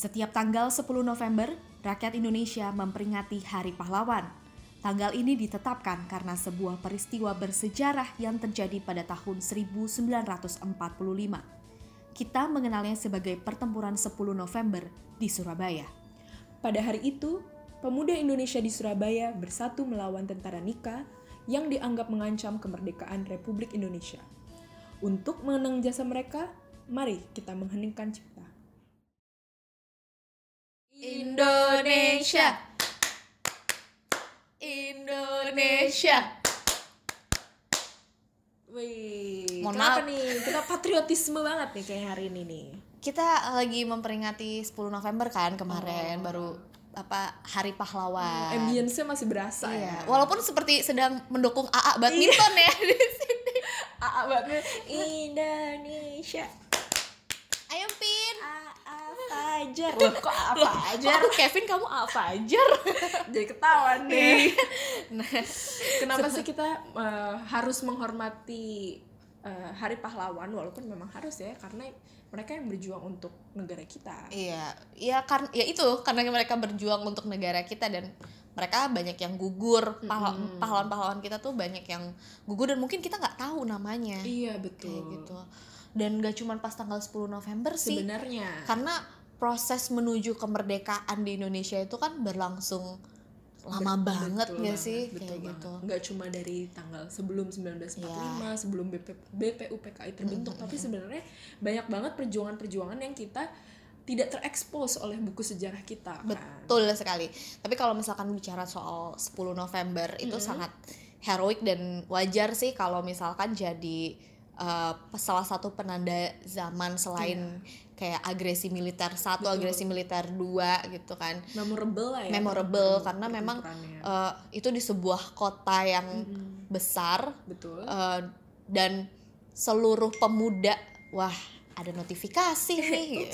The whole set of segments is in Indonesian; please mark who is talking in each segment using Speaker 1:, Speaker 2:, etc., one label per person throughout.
Speaker 1: Setiap tanggal 10 November, rakyat Indonesia memperingati Hari Pahlawan. Tanggal ini ditetapkan karena sebuah peristiwa bersejarah yang terjadi pada tahun 1945. Kita mengenalnya sebagai Pertempuran 10 November di Surabaya.
Speaker 2: Pada hari itu, pemuda Indonesia di Surabaya bersatu melawan tentara Nika yang dianggap mengancam kemerdekaan Republik Indonesia. Untuk mengenang jasa mereka, mari kita mengheningkan cipta.
Speaker 1: Indonesia Indonesia
Speaker 2: Wih,
Speaker 1: Mohon
Speaker 2: kenapa
Speaker 1: maaf.
Speaker 2: nih? Kita patriotisme banget nih kayak hari ini nih.
Speaker 1: Kita lagi memperingati 10 November kan kemarin baru apa Hari Pahlawan
Speaker 2: Ambience-nya masih berasa
Speaker 1: Iya,
Speaker 2: ya.
Speaker 1: walaupun seperti sedang mendukung AA badminton ya di sini.
Speaker 2: AA banget. Indonesia.
Speaker 1: Ayo Pin.
Speaker 2: AA Fajar. Loh, kok AA Fajar?
Speaker 1: Kok aku Kevin kamu AA Fajar.
Speaker 2: Jadi ketahuan nih.
Speaker 1: nah,
Speaker 2: Kenapa sih kita eh, harus menghormati eh, Hari Pahlawan walaupun memang harus ya karena mereka yang berjuang untuk negara kita.
Speaker 1: iya, iya kan ya itu karena mereka berjuang untuk negara kita dan mereka banyak yang gugur Pahla- pahlawan-pahlawan kita tuh banyak yang gugur dan mungkin kita nggak tahu namanya
Speaker 2: Iya
Speaker 1: kayak
Speaker 2: betul.
Speaker 1: gitu dan gak cuma pas tanggal 10 November sih
Speaker 2: Sebenarnya.
Speaker 1: karena proses menuju kemerdekaan di Indonesia itu kan berlangsung lama
Speaker 2: Bet-
Speaker 1: banget
Speaker 2: betul
Speaker 1: gak
Speaker 2: banget,
Speaker 1: sih
Speaker 2: betul
Speaker 1: kayak
Speaker 2: banget.
Speaker 1: gitu
Speaker 2: nggak cuma dari tanggal sebelum 1945
Speaker 1: Iya.
Speaker 2: sebelum BP, BPUPKI terbentuk tapi sebenarnya banyak banget perjuangan-perjuangan yang kita tidak terekspos oleh buku sejarah kita kan.
Speaker 1: betul sekali tapi kalau misalkan bicara soal 10 November itu sangat heroik dan wajar sih kalau misalkan jadi uh, salah satu penanda zaman selain kayak agresi militer satu
Speaker 2: Betul.
Speaker 1: agresi militer dua gitu kan.
Speaker 2: Memorable lah ya.
Speaker 1: Memorable
Speaker 2: pertempuran-
Speaker 1: karena memang uh, itu di sebuah kota yang besar
Speaker 2: betul.
Speaker 1: uh, dan seluruh pemuda wah ada notifikasi nih.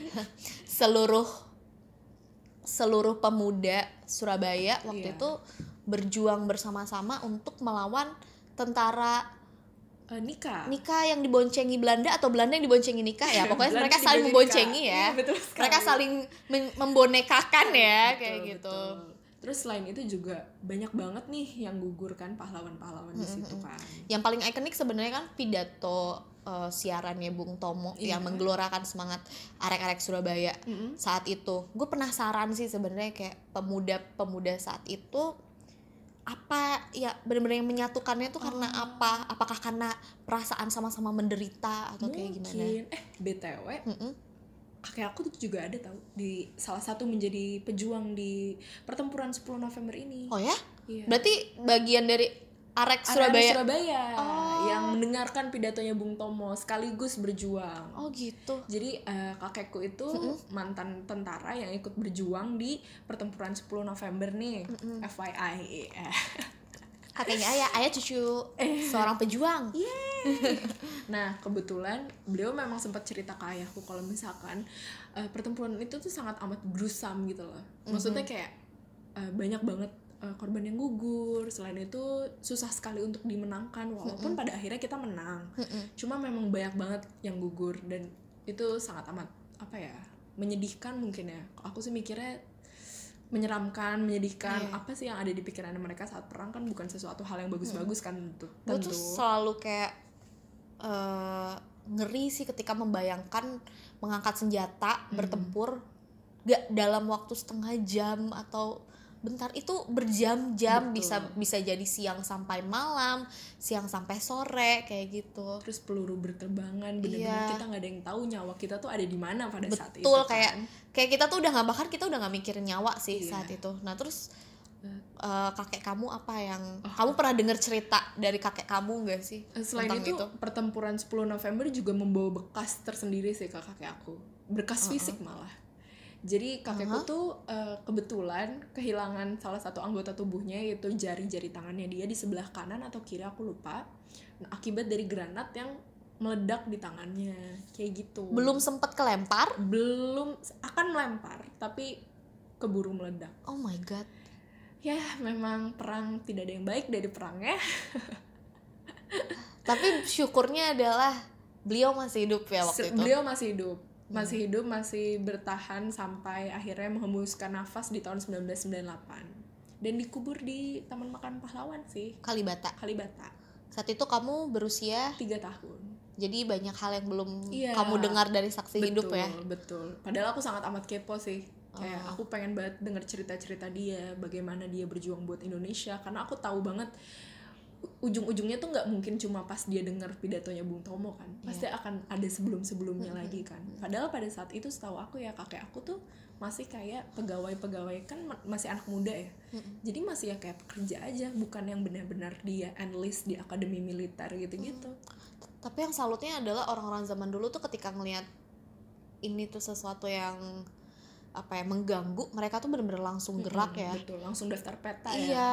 Speaker 1: Seluruh seluruh pemuda Surabaya waktu
Speaker 2: Iya.
Speaker 1: itu berjuang bersama-sama untuk melawan tentara
Speaker 2: Eh, nikah
Speaker 1: Nika yang diboncengi Belanda atau Belanda yang diboncengi Nika ya pokoknya
Speaker 2: Belanda
Speaker 1: mereka saling memboncengi ya
Speaker 2: Iya, betul sekali.
Speaker 1: mereka saling membonekakan ya
Speaker 2: Betul,
Speaker 1: kayak gitu
Speaker 2: betul. Terus selain itu juga banyak banget nih yang gugur kan pahlawan-pahlawan di situ kan.
Speaker 1: yang paling ikonik sebenarnya kan pidato uh, siarannya Bung Tomo
Speaker 2: Iya.
Speaker 1: yang menggelorakan semangat arek-arek Surabaya
Speaker 2: Mm-mm.
Speaker 1: saat itu gue penasaran sih sebenarnya kayak pemuda-pemuda saat itu apa ya benar-benar yang menyatukannya tuh karena
Speaker 2: Oh.
Speaker 1: apa apakah karena perasaan sama-sama menderita atau kayak gimana
Speaker 2: Mungkin eh BTW
Speaker 1: Mm-mm.
Speaker 2: kakek aku tuh juga ada tahu di salah satu menjadi pejuang di pertempuran 10 November ini.
Speaker 1: oh ya
Speaker 2: Iya.
Speaker 1: berarti bagian dari arek Surabaya
Speaker 2: Surabaya
Speaker 1: Oh.
Speaker 2: yang mendengarkan pidatonya Bung Tomo sekaligus berjuang.
Speaker 1: oh gitu
Speaker 2: Jadi eh, kakekku itu mantan tentara yang ikut berjuang di pertempuran 10 November nih. FYI. eh.
Speaker 1: kakeknya ayah ayah cucu
Speaker 2: Eh.
Speaker 1: seorang pejuang
Speaker 2: Nah, kebetulan beliau memang sempat cerita ke ayahku kalau misalkan eh, pertempuran itu tuh sangat amat gruesome gitu loh. Maksudnya kayak eh, banyak banget eh, korban yang gugur. Selain itu susah sekali untuk dimenangkan walaupun pada akhirnya kita menang. Cuma memang banyak banget yang gugur dan itu sangat amat apa ya? menyedihkan mungkin ya. Aku sih mikirnya menyeramkan, menyedihkan.
Speaker 1: Iya.
Speaker 2: Apa sih yang ada di pikiran mereka saat perang kan bukan sesuatu hal yang bagus-bagus kan tentu.
Speaker 1: gue tuh selalu kayak eh, ngeri sih ketika membayangkan mengangkat senjata
Speaker 2: Hmm.
Speaker 1: bertempur gak dalam waktu setengah jam atau bentar itu berjam-jam
Speaker 2: Betul.
Speaker 1: bisa bisa jadi siang sampai malam siang sampai sore kayak gitu
Speaker 2: terus peluru berterbangan bener-bener
Speaker 1: Iya.
Speaker 2: kita nggak ada yang tahu nyawa kita tuh ada di mana pada saat itu
Speaker 1: betul
Speaker 2: kan.
Speaker 1: kayak kayak kita tuh udah nggak bahkan kita udah nggak mikirin nyawa sih
Speaker 2: Iya.
Speaker 1: saat itu nah terus eh, kakek kamu apa yang kamu pernah dengar cerita dari kakek kamu gak sih
Speaker 2: Eh, selain
Speaker 1: tentang
Speaker 2: itu, pertempuran 10 November juga membawa bekas tersendiri sih ke kakek aku bekas fisik malah jadi kakekku tuh eh, kebetulan kehilangan salah satu anggota tubuhnya yaitu jari-jari tangannya dia di sebelah kanan atau kiri aku lupa. Nah, akibat dari granat yang meledak di tangannya kayak gitu.
Speaker 1: Belum sempet kelempar?
Speaker 2: Belum akan melempar tapi keburu meledak.
Speaker 1: Oh my god.
Speaker 2: Ya memang perang tidak ada yang baik dari perangnya.
Speaker 1: Tapi syukurnya adalah beliau masih hidup ya waktu
Speaker 2: Se-
Speaker 1: itu?
Speaker 2: beliau masih hidup masih hidup masih bertahan sampai akhirnya menghembuskan nafas di tahun 1998 dan dikubur di Taman Makan Pahlawan sih.
Speaker 1: Kalibata.
Speaker 2: Kalibata.
Speaker 1: Saat itu kamu berusia?
Speaker 2: Tiga tahun.
Speaker 1: Jadi banyak hal yang belum
Speaker 2: Iya.
Speaker 1: kamu dengar dari saksi hidup ya?
Speaker 2: betul. Padahal aku sangat amat kepo sih. Kayak
Speaker 1: Oh.
Speaker 2: aku pengen banget denger cerita-cerita dia bagaimana dia berjuang buat Indonesia. Karena aku tahu banget ujung-ujungnya tuh nggak mungkin cuma pas dia denger pidatonya Bung Tomo kan. Pasti
Speaker 1: Iya.
Speaker 2: akan ada sebelum-sebelumnya lagi kan. Padahal pada saat itu setahu aku ya kakek aku tuh masih kayak pegawai-pegawai kan ma- masih anak muda ya. Jadi masih ya kayak pekerja aja bukan yang benar-benar dia enlist di akademi militer gitu-gitu.
Speaker 1: Tapi yang salutnya adalah orang-orang zaman dulu tuh ketika ngelihat ini tuh sesuatu yang apa ya mengganggu mereka tuh bener-bener langsung gerak
Speaker 2: Mm-mm,
Speaker 1: ya.
Speaker 2: betul langsung daftar peta ya.
Speaker 1: Iya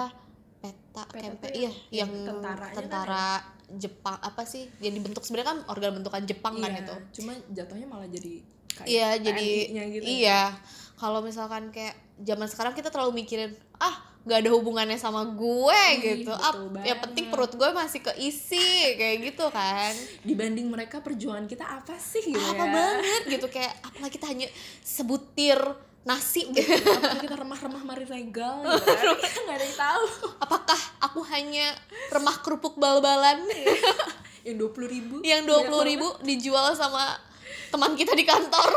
Speaker 1: peta
Speaker 2: Peta
Speaker 1: kempe. iya
Speaker 2: yang-
Speaker 1: yang
Speaker 2: tentaranya kan
Speaker 1: tentara Jepang apa sih yang dibentuk sebenarnya kan organ bentukan Jepang kan
Speaker 2: Iya,
Speaker 1: itu
Speaker 2: cuma jatuhnya malah jadi kayak
Speaker 1: iya jadi
Speaker 2: gitu ya.
Speaker 1: iya. Kalau misalkan kayak zaman sekarang kita terlalu mikirin ah nggak ada hubungannya sama gue
Speaker 2: Ih,
Speaker 1: gitu. ah yang penting perut gue masih keisi kayak gitu kan.
Speaker 2: Dibanding mereka perjuangan kita apa sih gitu
Speaker 1: apa
Speaker 2: ya?
Speaker 1: banget gitu kayak apalagi kita hanya sebutir nasi gitu.
Speaker 2: apakah kita remah-remah mari regal gitu kan. Kita nggak ada yang tahu.
Speaker 1: Apakah aku hanya remah kerupuk bal-balan?
Speaker 2: Yang dua puluh ribu.
Speaker 1: Yang dua puluh ribu dijual sama teman kita di kantor.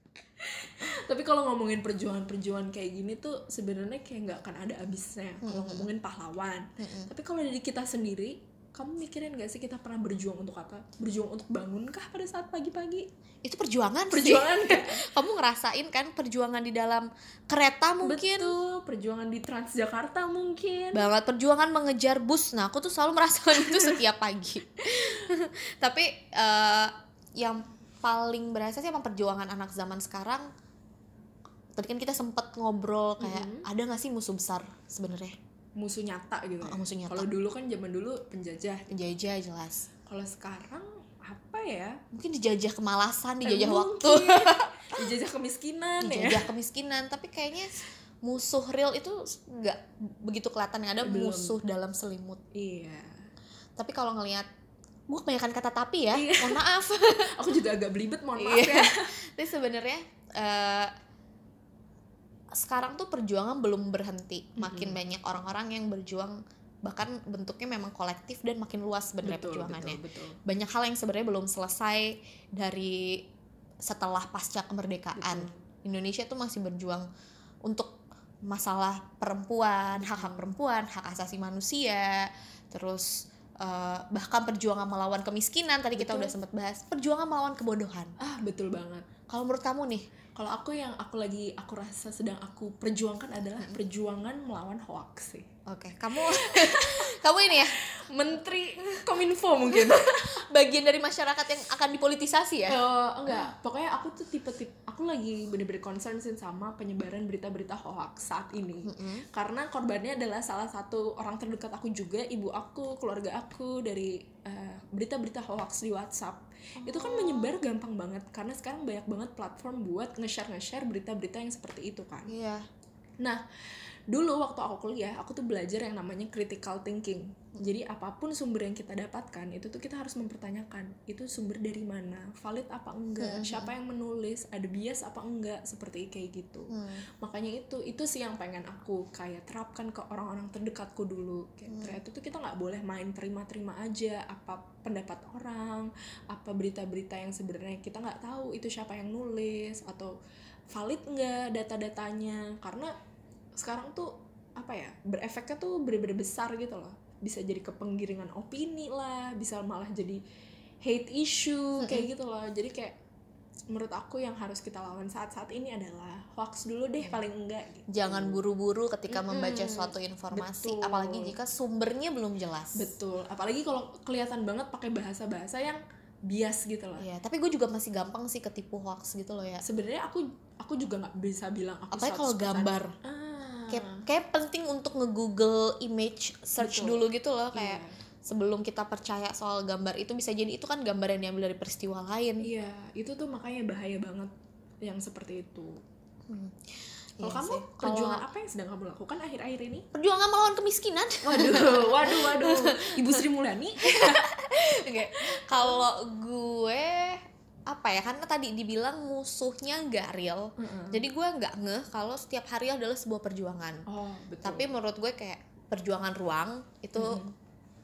Speaker 2: Tapi kalau ngomongin perjuangan-perjuangan kayak gini tuh sebenarnya kayak nggak akan ada habisnya. Kalau ngomongin pahlawan. Tapi kalau dari kita sendiri kamu mikirin gak sih kita pernah berjuang untuk apa? Berjuang untuk bangunkah pada saat pagi-pagi?
Speaker 1: Itu perjuangan sih.
Speaker 2: perjuangan kan?
Speaker 1: Kamu ngerasain kan perjuangan di dalam kereta mungkin?
Speaker 2: Betul perjuangan di Transjakarta mungkin.
Speaker 1: Banget perjuangan mengejar bus. Nah aku tuh selalu merasakan itu setiap pagi. Tapi eh, yang paling berasa sih emang perjuangan anak zaman sekarang. Tadi kan kita sempet ngobrol kayak ada nggak sih musuh besar sebenarnya
Speaker 2: musuh nyata gitu ya.
Speaker 1: Oh, musuh nyata.
Speaker 2: Kalau dulu kan zaman dulu penjajah.
Speaker 1: penjajah jelas
Speaker 2: Kalau sekarang apa ya?
Speaker 1: mungkin dijajah kemalasan
Speaker 2: Eh,
Speaker 1: dijajah waktu
Speaker 2: mungkin. dijajah kemiskinan ya.
Speaker 1: dijajah kemiskinan tapi kayaknya musuh real itu nggak begitu kelihatan yang ada
Speaker 2: Belum.
Speaker 1: musuh dalam selimut
Speaker 2: Iya.
Speaker 1: tapi kalau ngelihat gue kebanyakan kata tapi ya
Speaker 2: Iya.
Speaker 1: mohon maaf
Speaker 2: Aku juga agak belibet, mohon maaf
Speaker 1: Iya.
Speaker 2: ya.
Speaker 1: tapi sebenarnya eh, sekarang tuh perjuangan belum berhenti makin banyak orang-orang yang berjuang bahkan bentuknya memang kolektif dan makin luas sebenarnya perjuangannya
Speaker 2: betul, betul.
Speaker 1: banyak hal yang sebenarnya belum selesai dari setelah pasca kemerdekaan
Speaker 2: Betul.
Speaker 1: Indonesia tuh masih berjuang untuk masalah perempuan hak hak perempuan hak asasi manusia terus eh, bahkan perjuangan melawan kemiskinan tadi kita
Speaker 2: Betul.
Speaker 1: udah sempat bahas perjuangan melawan kebodohan
Speaker 2: Ah, betul banget.
Speaker 1: kalau menurut kamu nih
Speaker 2: Kalau aku yang aku lagi aku rasa sedang aku perjuangkan adalah perjuangan melawan hoax sih.
Speaker 1: oke kamu kamu ini ya
Speaker 2: Menteri Kominfo mungkin.
Speaker 1: bagian dari masyarakat yang akan dipolitisasi ya
Speaker 2: Eh, enggak, pokoknya aku tuh tipe-tipe aku lagi bener-bener concern sih sama penyebaran berita-berita hoax saat ini. Karena korbannya adalah salah satu orang terdekat aku juga, ibu aku, keluarga aku dari eh, berita-berita hoax di WhatsApp. Itu kan menyebar gampang banget karena sekarang banyak banget platform buat nge-share nge-share berita-berita yang seperti itu kan.
Speaker 1: iya
Speaker 2: Nah, dulu waktu aku kuliah, aku tuh belajar yang namanya critical thinking. Jadi apa pun sumber yang kita dapatkan, itu tuh kita harus mempertanyakan, itu sumber dari mana, valid apa enggak, siapa yang menulis, ada bias apa enggak, seperti kayak gitu. Makanya itu, itu sih yang pengen aku kayak terapkan ke orang-orang terdekatku dulu. Kayak ternyata tuh kita nggak boleh main terima-terima aja apa pendapat orang, apa berita-berita yang sebenarnya kita nggak tahu itu siapa yang nulis atau valid enggak data-datanya. Karena sekarang tuh apa ya berefeknya tuh bener-bener besar gitu loh bisa jadi kepenggiringan opini lah bisa malah jadi hate issue kayak gitu loh jadi kayak menurut aku yang harus kita lawan saat-saat ini adalah hoax dulu deh paling enggak gitu.
Speaker 1: jangan buru-buru ketika membaca suatu informasi
Speaker 2: Betul.
Speaker 1: apalagi jika sumbernya belum jelas
Speaker 2: betul apalagi kalau kelihatan banget pakai bahasa-bahasa yang bias gitu loh
Speaker 1: Iya, tapi gue juga masih gampang sih ketipu hoax gitu loh ya.
Speaker 2: sebenarnya aku aku juga nggak bisa bilang aku
Speaker 1: Apalagi kalau
Speaker 2: 100%.
Speaker 1: gambar.
Speaker 2: ah,
Speaker 1: Kayak, kayak penting untuk nge-google image search
Speaker 2: Betul.
Speaker 1: dulu gitu loh kayak
Speaker 2: Iya.
Speaker 1: sebelum kita percaya soal gambar itu bisa jadi itu kan gambar yang diambil dari peristiwa lain.
Speaker 2: Iya, itu tuh makanya bahaya banget yang seperti itu.
Speaker 1: Hmm.
Speaker 2: Kalau
Speaker 1: Iya
Speaker 2: kamu
Speaker 1: sih.
Speaker 2: perjuangan
Speaker 1: Kalau
Speaker 2: apa yang sedang kamu lakukan akhir-akhir ini?
Speaker 1: perjuangan melawan kemiskinan.
Speaker 2: Waduh, waduh, waduh. Ibu Sri Mulyani.
Speaker 1: Oke. Kalau gue apa ya karena tadi dibilang musuhnya nggak real.
Speaker 2: Mm-mm.
Speaker 1: jadi gue nggak ngeh kalau setiap hari adalah sebuah perjuangan.
Speaker 2: Oh betul.
Speaker 1: Tapi menurut gue kayak perjuangan ruang itu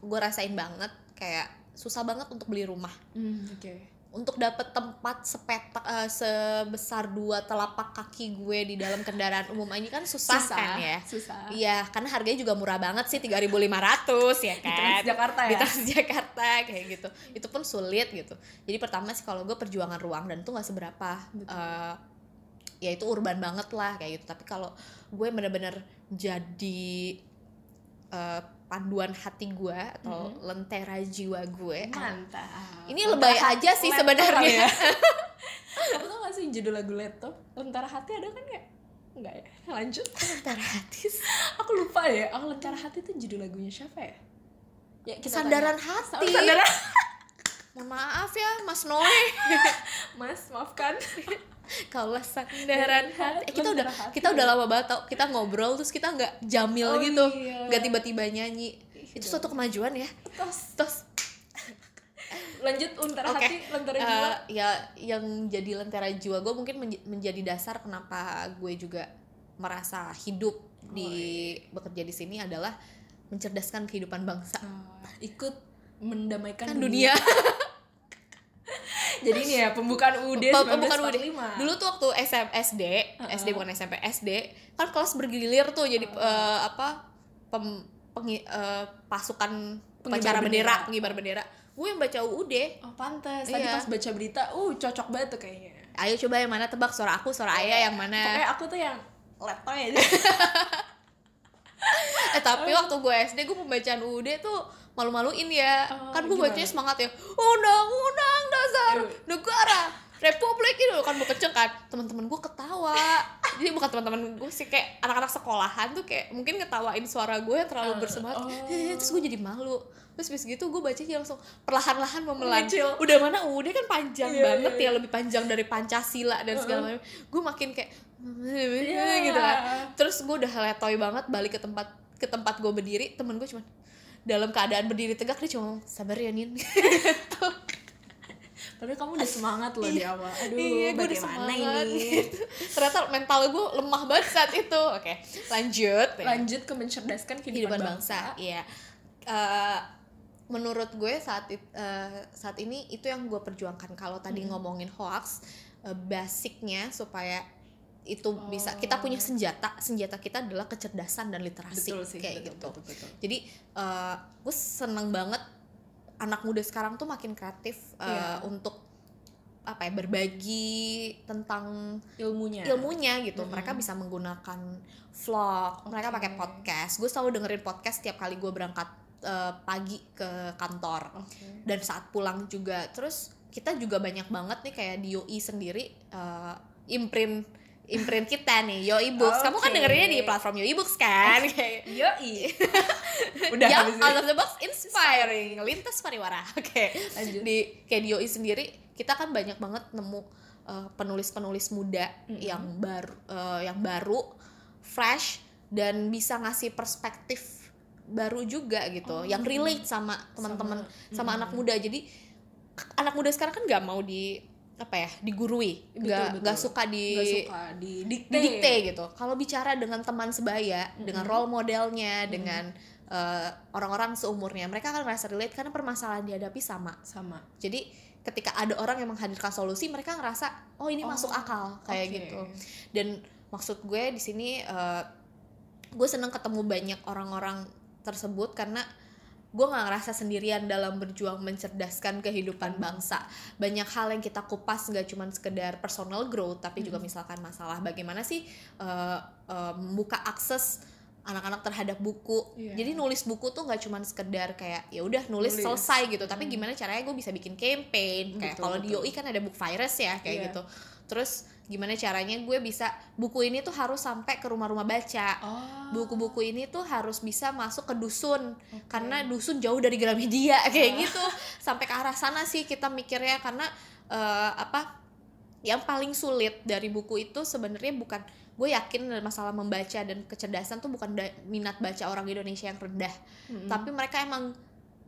Speaker 1: gue rasain banget kayak susah banget untuk beli rumah.
Speaker 2: Hmm, oke
Speaker 1: untuk dapet tempat sepetak eh, sebesar dua telapak kaki gue di dalam kendaraan umum ini kan susah, kan ya
Speaker 2: susah
Speaker 1: Iya, karena harganya juga murah banget sih 3.500 ya kan.
Speaker 2: Transjakarta ya?
Speaker 1: Di Transjakarta kayak gitu. Itu pun sulit gitu. Jadi pertama sih kalau gue perjuangan ruang dan itu nggak seberapa.
Speaker 2: Betul.
Speaker 1: Eh, ya itu urban banget lah kayak gitu. Tapi kalau gue bener-bener jadi eh, panduan hati gue atau lentera jiwa gue.
Speaker 2: mantap
Speaker 1: Ini lebay aja sih sebenarnya.
Speaker 2: ya. Kamu tau gak sih judul lagu laptop? Lentera hati ada kan ya? Enggak ya? Lanjut
Speaker 1: lentera hati.
Speaker 2: Aku lupa ya, aku Lentera Hati itu judul lagunya siapa ya? Ya
Speaker 1: Sandaran
Speaker 2: tanya.
Speaker 1: hati.
Speaker 2: Sandaran
Speaker 1: Mohon maaf ya Mas Noe.
Speaker 2: Mas, maafkan
Speaker 1: Kaulah sandaran hati. Eh, kita udah
Speaker 2: hati.
Speaker 1: kita udah lama banget tau kita ngobrol terus kita nggak jamil
Speaker 2: Oh,
Speaker 1: gitu,
Speaker 2: iya.
Speaker 1: nggak tiba-tiba nyanyi. Itu suatu kemajuan ya.
Speaker 2: Terus
Speaker 1: Terus
Speaker 2: lanjut Lentera
Speaker 1: oke,
Speaker 2: Hati, Lentera
Speaker 1: eh,
Speaker 2: Jiwa
Speaker 1: ya yang jadi lentera jiwa gue mungkin menj- menjadi dasar kenapa gue juga merasa hidup di bekerja di sini adalah mencerdaskan kehidupan bangsa
Speaker 2: Oh, ikut mendamaikan
Speaker 1: kan dunia.
Speaker 2: Jadi ini ya pembukaan
Speaker 1: Pem- pembukaan.
Speaker 2: 1945.
Speaker 1: Dulu tuh waktu SM, SD, SD bukan SMP, SD, kan kelas bergilir tuh jadi eh, apa pem, pengi- eh, pasukan
Speaker 2: Pengibar
Speaker 1: bendera. pengibar bendera. Gue yang baca UUD.
Speaker 2: Oh pantas. Tadi
Speaker 1: Iya.
Speaker 2: pas baca berita, uh cocok banget tuh kayaknya.
Speaker 1: Ayo coba yang mana tebak suara aku, suara ayah yang mana.
Speaker 2: Pokoknya aku tuh yang letoy aja.
Speaker 1: Eh tapi waktu gue SD gue pembacaan UUD tuh malu-maluin ya.
Speaker 2: Oh,
Speaker 1: kan gue bacanya semangat ya. Undang-undang dasar
Speaker 2: Iya.
Speaker 1: negara Republik itu kan gue kecil kan. Teman-teman gue ketawa. Jadi bukan teman-teman gue sih kayak anak-anak sekolahan tuh kayak mungkin ngetawain suara gue yang terlalu
Speaker 2: Eh,
Speaker 1: bersemangat.
Speaker 2: oh.
Speaker 1: terus gue jadi malu. Terus bis gitu gue bacanya langsung perlahan-lahan memelan. Udah mana? UUD kan panjang
Speaker 2: Iya,
Speaker 1: banget
Speaker 2: iya,
Speaker 1: ya lebih panjang dari Pancasila dan segala macam. Gue makin kayak
Speaker 2: Iya.
Speaker 1: gitu kan. Terus gue udah letoy banget balik ke tempat ke tempat gue berdiri. Temen gue cuman dalam keadaan berdiri tegak dia cuma sabar ya Nin
Speaker 2: Padahal kamu udah semangat loh di awal. Aduh,
Speaker 1: iya gue udah semangat
Speaker 2: ini?
Speaker 1: gitu. ternyata mental gue lemah banget saat itu oke lanjut
Speaker 2: Lanjut ke mencerdaskan kehidupan,
Speaker 1: kehidupan
Speaker 2: bangsa.
Speaker 1: bangsa iya Eh, menurut gue saat it- eh, saat ini itu yang gue perjuangkan kalau tadi
Speaker 2: Hmm.
Speaker 1: ngomongin hoax eh, basicnya supaya itu bisa
Speaker 2: Oh.
Speaker 1: kita punya senjata senjata kita adalah kecerdasan dan literasi
Speaker 2: Betul sih,
Speaker 1: kayak
Speaker 2: betul,
Speaker 1: gitu
Speaker 2: betul, betul.
Speaker 1: jadi eh, gue seneng banget anak muda sekarang tuh makin kreatif eh,
Speaker 2: Iya.
Speaker 1: untuk apa ya berbagi tentang
Speaker 2: Ilmunya.
Speaker 1: ilmunya gitu mereka bisa menggunakan vlog mereka
Speaker 2: Oke.
Speaker 1: pakai podcast gue selalu dengerin podcast setiap kali gue berangkat eh, pagi ke kantor
Speaker 2: Oke.
Speaker 1: dan saat pulang juga terus kita juga banyak banget nih kayak di YOI sendiri eh, imprint imprint kita nih YOI Books kamu kan dengerinnya di platform YOI Books kan Kayak-
Speaker 2: Yoi. Udah ini.
Speaker 1: out of the box inspiring lintas pariwara oke
Speaker 2: Lanjut.
Speaker 1: di kayak di YOI sendiri kita kan banyak banget nemu uh, penulis-penulis muda
Speaker 2: Mm-mm.
Speaker 1: yang baru uh, yang baru fresh dan bisa ngasih perspektif baru juga gitu
Speaker 2: Oh.
Speaker 1: yang relate sama teman-teman sama,
Speaker 2: mm.
Speaker 1: anak muda jadi anak muda sekarang kan nggak mau di apa ya digurui
Speaker 2: Betul,
Speaker 1: nggak nggak suka di
Speaker 2: Nggak suka di dikte.
Speaker 1: didikte gitu. Kalau bicara dengan teman sebaya, dengan
Speaker 2: Mm-mm.
Speaker 1: role modelnya, dengan eh, orang-orang seumurnya, mereka akan merasa relate karena permasalahan dihadapi sama.
Speaker 2: Sama.
Speaker 1: Jadi ketika ada orang yang menghadirkan solusi, mereka ngerasa oh ini
Speaker 2: Oh,
Speaker 1: masuk akal kayak
Speaker 2: oke.
Speaker 1: gitu. Dan maksud gue di sini eh, gue seneng ketemu banyak orang-orang tersebut karena gue nggak ngerasa sendirian dalam berjuang mencerdaskan kehidupan bangsa banyak hal yang kita kupas nggak cuma sekedar personal growth tapi juga misalkan masalah bagaimana sih eh, eh, membuka akses anak-anak terhadap buku
Speaker 2: Iya.
Speaker 1: jadi nulis buku tuh nggak cuma sekedar kayak ya udah nulis,
Speaker 2: Nulis.
Speaker 1: selesai gitu tapi gimana caranya gue bisa bikin campaign kayak kalau di. YOI kan ada book virus ya kayak
Speaker 2: Iya.
Speaker 1: gitu terus gimana caranya gue bisa buku ini tuh harus sampai ke rumah-rumah baca
Speaker 2: Oh.
Speaker 1: buku-buku ini tuh harus bisa masuk ke dusun karena dusun jauh dari Gramedia kayak gitu sampai ke arah sana sih kita mikirnya karena eh, apa yang paling sulit dari buku itu sebenarnya bukan gue yakin masalah membaca dan kecerdasan tuh bukan da- minat baca orang Indonesia yang rendah
Speaker 2: Mm-mm.
Speaker 1: tapi mereka emang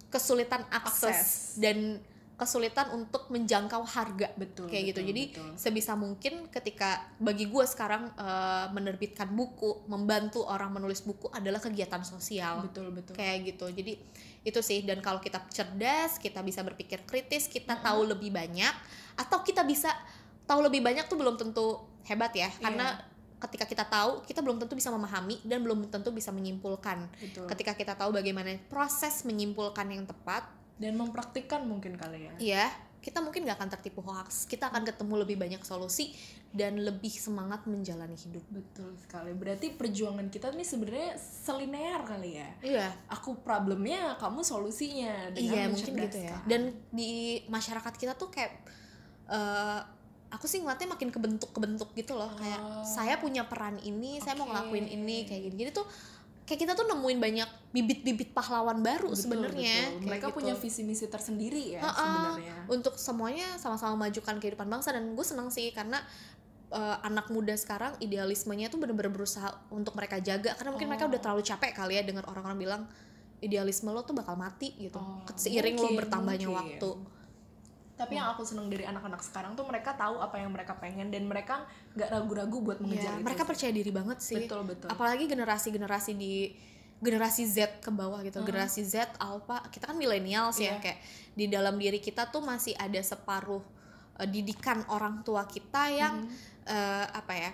Speaker 1: kesulitan akses,
Speaker 2: Akses.
Speaker 1: dan kesulitan untuk menjangkau harga.
Speaker 2: Betul
Speaker 1: kayak gitu.
Speaker 2: betul,
Speaker 1: jadi
Speaker 2: betul.
Speaker 1: sebisa mungkin ketika bagi gue sekarang eh, menerbitkan buku membantu orang menulis buku adalah kegiatan sosial.
Speaker 2: Betul betul.
Speaker 1: Kayak gitu. Jadi itu sih. Dan kalau kita cerdas kita bisa berpikir kritis kita
Speaker 2: Mm-mm.
Speaker 1: tahu lebih banyak atau kita bisa tahu lebih banyak tuh belum tentu hebat ya. Karena ketika kita tahu kita belum tentu bisa memahami dan belum tentu bisa menyimpulkan.
Speaker 2: Betul.
Speaker 1: Ketika kita tahu bagaimana proses menyimpulkan yang tepat
Speaker 2: dan mempraktikkan mungkin kali ya.
Speaker 1: Ya kita mungkin nggak akan tertipu hoax. Kita akan ketemu lebih banyak solusi dan lebih semangat menjalani hidup.
Speaker 2: Betul sekali. Berarti perjuangan kita nih sebenarnya selinear kali ya.
Speaker 1: Iya.
Speaker 2: Aku problemnya kamu solusinya. Dengan
Speaker 1: iya mungkin gitu ya. dan di masyarakat kita tuh kayak eh, aku sih ngeliatnya makin kebentuk kebentuk gitu loh. Kayak
Speaker 2: Oh.
Speaker 1: saya punya peran ini saya mau ngelakuin ini kayak gini jadi tuh kayak kita tuh nemuin banyak bibit-bibit pahlawan baru sebenarnya
Speaker 2: mereka
Speaker 1: gitu.
Speaker 2: punya visi misi tersendiri ya sebenarnya
Speaker 1: untuk semuanya sama-sama majukan kehidupan bangsa dan gue senang sih karena eh, anak muda sekarang idealismenya tuh bener-bener berusaha untuk mereka jaga karena mungkin mereka
Speaker 2: Oh.
Speaker 1: udah terlalu capek kali ya dengar orang-orang bilang idealisme lo tuh bakal mati gitu
Speaker 2: Oh,
Speaker 1: seiring lo bertambahnya
Speaker 2: mungkin.
Speaker 1: waktu
Speaker 2: tapi yang aku seneng dari anak-anak sekarang tuh mereka tahu apa yang mereka pengen dan mereka nggak ragu-ragu buat mengejar
Speaker 1: Iya,
Speaker 2: itu
Speaker 1: mereka
Speaker 2: sih.
Speaker 1: percaya diri banget sih
Speaker 2: betul betul
Speaker 1: apalagi generasi-generasi di generasi Z ke bawah gitu
Speaker 2: Mhm.
Speaker 1: generasi Z alpha kita kan millennials ya
Speaker 2: Iya.
Speaker 1: kayak di dalam diri kita tuh masih ada separuh eh, didikan orang tua kita yang
Speaker 2: Mhm.
Speaker 1: eh, apa ya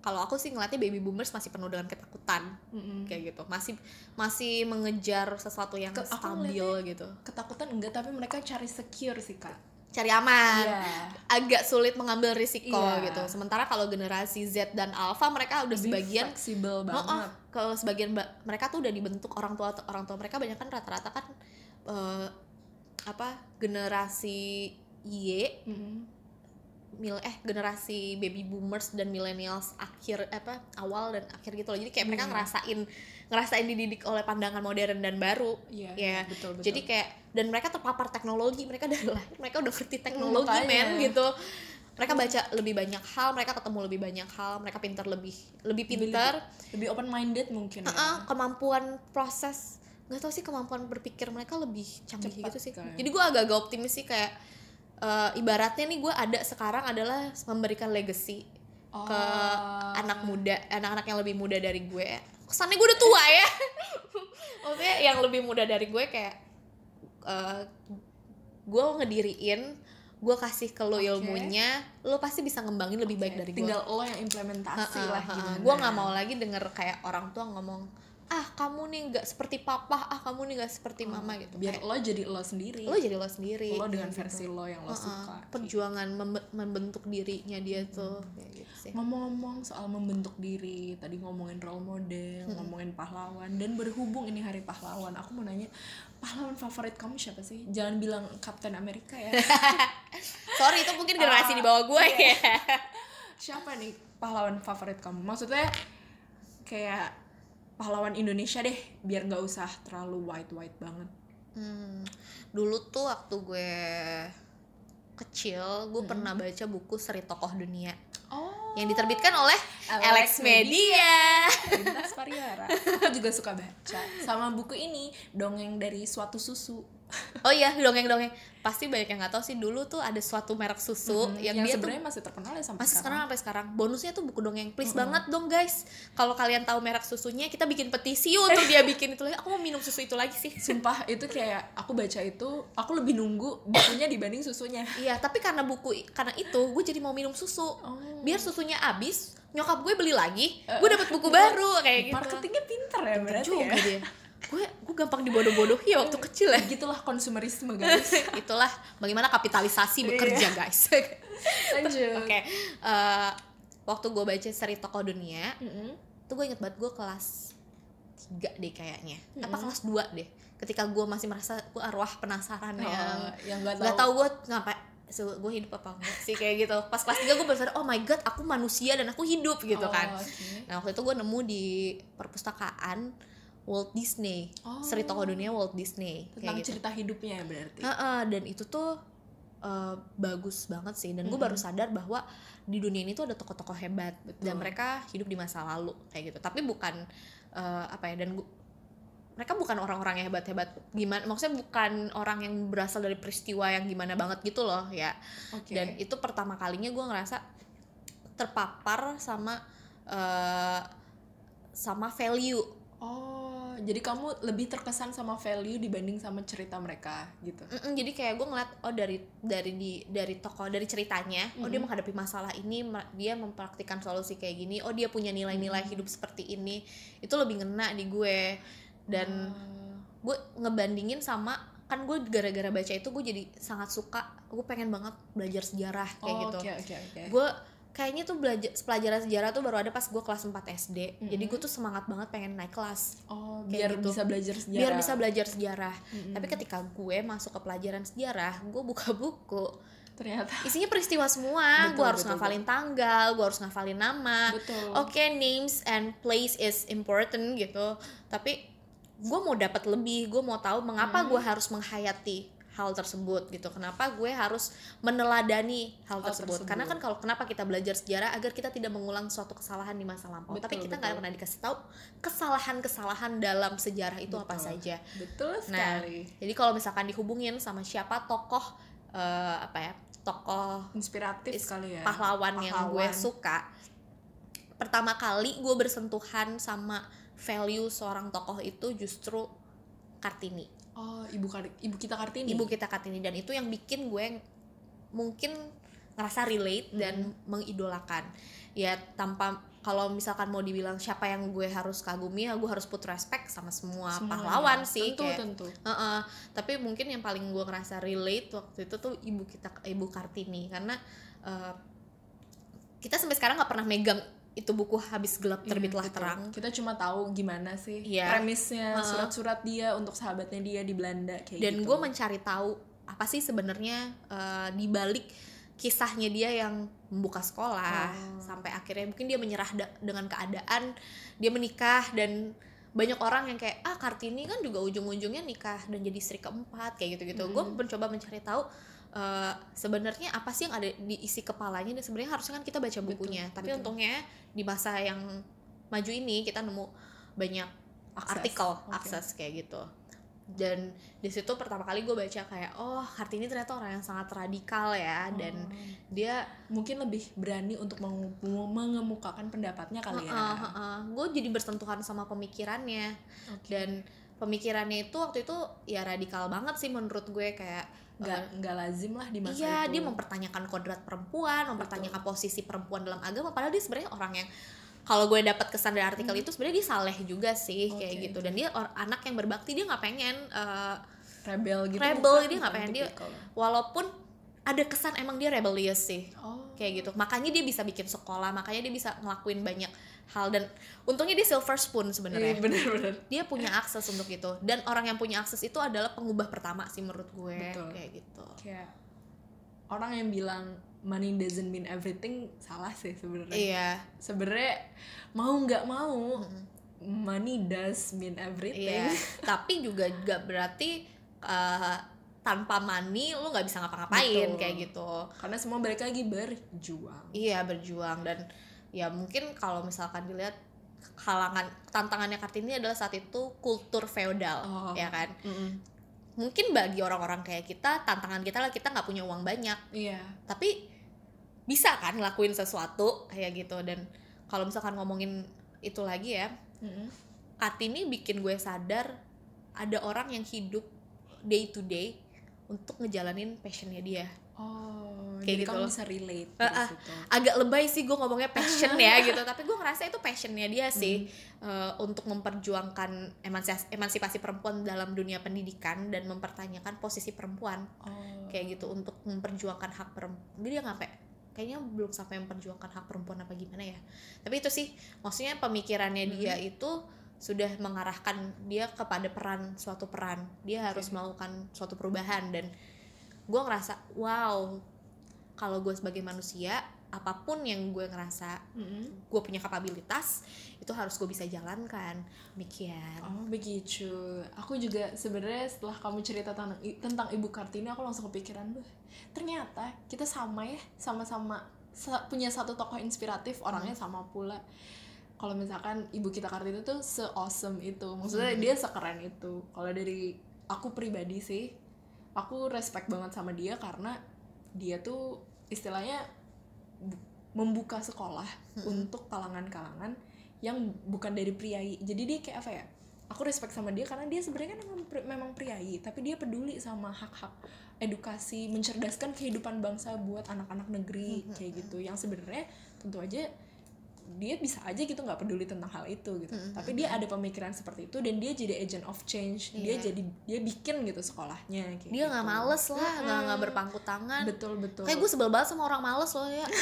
Speaker 1: kalau aku sih ngeliatnya baby boomers masih penuh dengan ketakutan
Speaker 2: Mhm.
Speaker 1: kayak gitu masih masih mengejar sesuatu yang
Speaker 2: Ke-
Speaker 1: stabil gitu
Speaker 2: ketakutan enggak tapi mereka cari secure sih kak
Speaker 1: cari aman
Speaker 2: Iya.
Speaker 1: agak sulit mengambil risiko
Speaker 2: Iya.
Speaker 1: gitu sementara kalau generasi Z dan Alpha mereka udah
Speaker 2: Lebih
Speaker 1: sebagian
Speaker 2: fleksibel
Speaker 1: Oh,
Speaker 2: banget
Speaker 1: oh, kalau sebagian ba- mereka tuh udah dibentuk orang tua orang tua mereka banyak kan rata-rata kan eh, apa generasi Y
Speaker 2: Mhm.
Speaker 1: Mil eh generasi baby boomers dan millennials akhir apa awal dan akhir gitu loh jadi kayak mereka
Speaker 2: Hmm.
Speaker 1: ngerasain ngerasain dididik oleh pandangan modern dan baru
Speaker 2: Iya,
Speaker 1: Ya,
Speaker 2: betul betul.
Speaker 1: jadi kayak dan mereka terpapar teknologi mereka dari lahir mereka udah ngerti teknologi
Speaker 2: makanya.
Speaker 1: men gitu mereka baca lebih banyak hal mereka ketemu lebih banyak hal mereka pintar lebih lebih
Speaker 2: Lebih-
Speaker 1: pintar
Speaker 2: lebih open minded mungkin ya.
Speaker 1: Heeh, kemampuan proses nggak tahu sih kemampuan berpikir mereka lebih canggih
Speaker 2: Cepat
Speaker 1: gitu sih
Speaker 2: kali.
Speaker 1: jadi gue agak-agak optimis sih kayak eh, ibaratnya nih gue ada sekarang adalah memberikan legacy
Speaker 2: Oh.
Speaker 1: ke anak muda anak-anak yang lebih muda dari gue kesannya gue udah tua ya maksudnya yang lebih muda dari gue kayak eh, gue ngediriin gue kasih ke lo
Speaker 2: Oke.
Speaker 1: ilmunya lo pasti bisa ngembangin lebih baik dari gue
Speaker 2: tinggal lo yang implementasi lah gimana
Speaker 1: gue nggak mau lagi denger kayak orang tua ngomong ah kamu nih nggak seperti papa ah kamu nih nggak seperti mama gitu.
Speaker 2: biar
Speaker 1: Kayak,
Speaker 2: lo jadi lo sendiri.
Speaker 1: Lo jadi lo sendiri
Speaker 2: lo dengan
Speaker 1: kayak
Speaker 2: versi
Speaker 1: gitu.
Speaker 2: lo yang lo
Speaker 1: Heeh,
Speaker 2: suka
Speaker 1: perjuangan membe- membentuk dirinya dia tuh kayak gitu sih.
Speaker 2: Ngomong-ngomong soal membentuk diri tadi ngomongin role model ngomongin pahlawan dan berhubung ini hari pahlawan aku mau nanya pahlawan favorit kamu siapa sih? Jangan bilang Captain America ya.
Speaker 1: Sorry itu mungkin generasi di bawah gue
Speaker 2: iya.
Speaker 1: ya.
Speaker 2: Siapa nih pahlawan favorit kamu? Maksudnya kayak pahlawan Indonesia deh biar nggak usah terlalu white white banget.
Speaker 1: Hmm, dulu tuh waktu gue kecil gue pernah baca buku Seri Tokoh Dunia.
Speaker 2: Oh.
Speaker 1: Yang diterbitkan oleh
Speaker 2: Alex
Speaker 1: Alex Media.
Speaker 2: Lintas Pariwara aku juga suka baca sama buku ini dongeng dari suatu susu
Speaker 1: Oh iya, dongeng-dongeng. Pasti banyak yang nggak tahu sih dulu tuh ada suatu merek susu
Speaker 2: Mhm,
Speaker 1: yang,
Speaker 2: yang,
Speaker 1: dia tuh
Speaker 2: masih terkenal ya sampai
Speaker 1: masih sekarang
Speaker 2: sekarang
Speaker 1: sampai sekarang. Bonusnya tuh buku dongeng. Please banget dong guys. Kalau kalian tahu merek susunya, kita bikin petisi untuk dia bikin itu lagi. Aku mau minum susu itu lagi sih.
Speaker 2: sumpah itu kayak aku baca itu aku lebih nunggu bukunya dibanding susunya
Speaker 1: Iya, tapi karena buku karena itu gue jadi mau minum susu.
Speaker 2: Oh.
Speaker 1: Biar susunya habis, nyokap gue beli lagi, gue dapet buku baru kayak gitu.
Speaker 2: marketingnya pinter ya berarti
Speaker 1: juga
Speaker 2: ya
Speaker 1: dia. Gue gue gampang dibodoh-bodohi ya waktu kecil ya.
Speaker 2: gitulah konsumerisme guys
Speaker 1: Itulah bagaimana kapitalisasi bekerja guys.
Speaker 2: lanjut
Speaker 1: Oke, eh, waktu gue baca seri tokoh dunia,
Speaker 2: Mm-mm.
Speaker 1: tuh gue inget banget gue kelas 3 deh kayaknya, apa kelas 2 deh. Ketika gue masih merasa gue arwah penasaran
Speaker 2: Oh,
Speaker 1: yang
Speaker 2: yang nggak
Speaker 1: nggak
Speaker 2: tahu
Speaker 1: tahu gue ngapain gue hidup apa enggak sih kayak gitu pas kelas 3 gue baru sadar oh my god aku manusia dan aku hidup gitu
Speaker 2: Oh,
Speaker 1: kan
Speaker 2: oke.
Speaker 1: nah waktu itu gue nemu di perpustakaan Walt Disney.
Speaker 2: Oh.
Speaker 1: seri tokoh dunia Walt Disney
Speaker 2: tentang
Speaker 1: kayak gitu.
Speaker 2: cerita hidupnya ya berarti?
Speaker 1: Heeh, dan itu tuh eh, bagus banget sih. Dan gue baru sadar bahwa di dunia ini tuh ada tokoh-tokoh hebat.
Speaker 2: Betul.
Speaker 1: dan mereka hidup di masa lalu kayak gitu. Tapi bukan eh, apa ya dan gu- mereka bukan orang-orang yang hebat-hebat. Gimana maksudnya bukan orang yang berasal dari peristiwa yang gimana banget gitu loh ya.
Speaker 2: Oke.
Speaker 1: dan itu pertama kalinya gue ngerasa terpapar sama eh, sama value.
Speaker 2: Oh jadi kamu lebih terkesan sama value dibanding sama cerita mereka gitu?
Speaker 1: Mm-mm, jadi kayak gue ngeliat oh dari dari di dari tokoh dari ceritanya oh dia menghadapi masalah ini dia mempraktikkan solusi kayak gini oh dia punya nilai-nilai hidup seperti ini. Itu lebih ngena di gue. Dan
Speaker 2: Oh.
Speaker 1: gue ngebandingin sama kan gue gara-gara baca itu gue jadi sangat suka gue pengen banget belajar sejarah kayak
Speaker 2: Oh,
Speaker 1: gitu.
Speaker 2: oke oke oke.
Speaker 1: Gue kayaknya tuh belajar pelajaran sejarah tuh baru ada pas gue kelas 4 SD jadi gue tuh semangat banget pengen naik kelas.
Speaker 2: Oh biar
Speaker 1: gitu.
Speaker 2: bisa belajar sejarah.
Speaker 1: biar bisa belajar sejarah. Tapi ketika gue masuk ke pelajaran sejarah gue buka buku.
Speaker 2: Ternyata.
Speaker 1: Isinya peristiwa semua.
Speaker 2: Betul,
Speaker 1: gue harus
Speaker 2: betul,
Speaker 1: ngafalin tanggal gue harus ngafalin nama.
Speaker 2: Betul.
Speaker 1: oke names and place is important gitu. Tapi gue mau dapat lebih. Gue mau tahu mengapa gue harus menghayati hal tersebut gitu kenapa gue harus meneladani hal,
Speaker 2: Hal
Speaker 1: tersebut.
Speaker 2: tersebut.
Speaker 1: karena kan kalau kenapa kita belajar sejarah agar kita tidak mengulang suatu kesalahan di masa lampau tapi
Speaker 2: Betul,
Speaker 1: kita nggak pernah dikasih tahu kesalahan-kesalahan dalam sejarah itu apa
Speaker 2: Betul.
Speaker 1: saja
Speaker 2: betul
Speaker 1: Nah,
Speaker 2: sekali
Speaker 1: jadi kalau misalkan dihubungin sama siapa tokoh eh, apa ya, tokoh
Speaker 2: inspiratif
Speaker 1: is-
Speaker 2: sekali ya
Speaker 1: pahlawan, yang gue
Speaker 2: Pahlawan.
Speaker 1: suka. Pertama kali gue bersentuhan sama value seorang tokoh itu justru Kartini,
Speaker 2: oh ibu Kar- ibu kita kartini?
Speaker 1: Ibu kita Kartini. Dan itu yang bikin gue mungkin ngerasa relate dan mengidolakan. Ya tanpa kalau misalkan mau dibilang siapa yang gue harus kagumi ya gue harus put respect sama semua
Speaker 2: Semuanya.
Speaker 1: pahlawan sih
Speaker 2: tentu
Speaker 1: kayak
Speaker 2: tentu.
Speaker 1: Heeh, tapi mungkin yang paling gue ngerasa relate waktu itu tuh ibu kita ibu kartini. Karena eh, kita sampai sekarang nggak pernah megang itu buku habis gelap
Speaker 2: Iya,
Speaker 1: terbitlah
Speaker 2: betul.
Speaker 1: terang
Speaker 2: kita cuma tahu gimana sih
Speaker 1: Iya.
Speaker 2: premisnya surat-surat dia untuk sahabatnya dia di Belanda kayak
Speaker 1: dan
Speaker 2: gitu
Speaker 1: gue mencari tahu apa sih sebenarnya eh, di balik kisahnya dia yang membuka sekolah
Speaker 2: Oh.
Speaker 1: sampai akhirnya mungkin dia menyerah da- dengan keadaan dia menikah dan banyak orang yang kayak ah kartini kan juga ujung-ujungnya nikah dan jadi istri keempat kayak gitu-gitu gue mencoba mencari tahu eh, sebenarnya apa sih yang ada di isi kepalanya dan sebenarnya harusnya kan kita baca bukunya tapi
Speaker 2: betul.
Speaker 1: untungnya di masa yang maju ini kita nemu banyak
Speaker 2: Akses.
Speaker 1: artikel
Speaker 2: Oke.
Speaker 1: akses kayak gitu dan di situ pertama kali gue baca kayak oh Kartini ternyata orang yang sangat radikal ya dan
Speaker 2: Oh.
Speaker 1: dia
Speaker 2: mungkin lebih berani untuk mengemukakan pendapatnya kali ya
Speaker 1: gue jadi bersentuhan sama pemikirannya
Speaker 2: Oke.
Speaker 1: dan pemikirannya itu waktu itu ya radikal banget sih menurut gue kayak
Speaker 2: nggak nggak lazim lah di masa
Speaker 1: iya
Speaker 2: itu.
Speaker 1: dia mempertanyakan kodrat perempuan mempertanyakan posisi perempuan dalam agama. Padahal dia sebenarnya orang yang kalau gue dapat kesan dari artikel itu sebenarnya dia saleh juga sih kayak
Speaker 2: Hmm. Oke.
Speaker 1: gitu. dan dia or- anak yang berbakti dia nggak pengen eh,
Speaker 2: rebel gitu
Speaker 1: rebel.
Speaker 2: bukan?
Speaker 1: dia nggak pengen. Dia walaupun ada kesan emang dia rebellious sih.
Speaker 2: Oh.
Speaker 1: Kayak gitu. Makanya dia bisa bikin sekolah makanya dia bisa ngelakuin banyak hal. Dan untungnya dia silver spoon sebenarnya.
Speaker 2: Iya bener-bener
Speaker 1: dia punya akses untuk itu. Dan orang yang punya akses itu adalah pengubah pertama sih menurut gue.
Speaker 2: Betul.
Speaker 1: kayak gitu.
Speaker 2: Kayak orang yang bilang money doesn't mean everything salah sih sebenarnya.
Speaker 1: Iya.
Speaker 2: Sebenarnya mau nggak mau money does mean everything.
Speaker 1: Iya. Tapi juga gak berarti uh, tanpa money lu nggak bisa ngapa-ngapain kayak gitu.
Speaker 2: Karena semua balik lagi berjuang.
Speaker 1: Iya berjuang. Dan ya mungkin kalau misalkan dilihat halangan tantangannya kartini adalah saat itu kultur feodal
Speaker 2: Oh.
Speaker 1: ya kan?
Speaker 2: Mm-mm.
Speaker 1: mungkin bagi orang-orang kayak kita tantangan kita lah kita nggak punya uang banyak.
Speaker 2: Iya.
Speaker 1: Tapi bisa kan ngelakuin sesuatu kayak gitu. Dan kalau misalkan ngomongin itu lagi ya
Speaker 2: Mm-mm.
Speaker 1: Kartini bikin gue sadar ada orang yang hidup day to day untuk ngejalanin passionnya dia.
Speaker 2: Oh
Speaker 1: Kayak
Speaker 2: jadi
Speaker 1: gitu
Speaker 2: kamu
Speaker 1: loh.
Speaker 2: bisa relate
Speaker 1: ah.
Speaker 2: situ.
Speaker 1: Agak lebay sih gue ngomongnya passion ya gitu. Tapi gue ngerasa itu passionnya dia sih
Speaker 2: Hmm.
Speaker 1: eh, untuk memperjuangkan emansipasi, emansipasi perempuan dalam dunia pendidikan dan mempertanyakan posisi perempuan.
Speaker 2: Oh.
Speaker 1: Kayak gitu untuk memperjuangkan hak perempuan dia ngapain? Kayaknya belum sampai memperjuangkan hak perempuan apa gimana ya. Tapi itu sih maksudnya pemikirannya dia itu sudah mengarahkan dia kepada peran suatu peran dia harus melakukan suatu perubahan dan gue ngerasa wow kalau gue sebagai manusia apa pun yang gue ngerasa
Speaker 2: Mm-mm.
Speaker 1: gue punya kapabilitas itu harus gue bisa jalankan demikian
Speaker 2: Oh begitu. Aku juga sebenarnya setelah kamu cerita tentang tentang Ibu Kartini, aku langsung kepikiran, "Wah, ternyata kita sama ya, sama-sama sa- punya satu tokoh inspiratif, orangnya sama pula." Kalau misalkan ibu kita kartini tuh se awesome itu. Maksudnya dia sekeren itu. Kalau dari aku pribadi sih aku respect banget sama dia karena dia tuh istilahnya bu- membuka sekolah untuk kalangan-kalangan yang bukan dari priai jadi dia kayak apa ya? Aku respect sama dia karena dia sebenarnya kan memang, pri- memang priai tapi dia peduli sama hak-hak edukasi mencerdaskan kehidupan bangsa buat anak-anak negeri kayak gitu. Yang sebenarnya tentu aja dia bisa aja gitu nggak peduli tentang hal itu gitu. Tapi dia ada pemikiran seperti itu dan dia jadi agent of change. Dia
Speaker 1: Iya.
Speaker 2: jadi dia bikin gitu sekolahnya kayak
Speaker 1: dia nggak
Speaker 2: gitu.
Speaker 1: males lah nggak nggak
Speaker 2: Mm-mm.
Speaker 1: berpangku tangan.
Speaker 2: Betul betul.
Speaker 1: Kayak gue sebel banget sama orang males loh ya.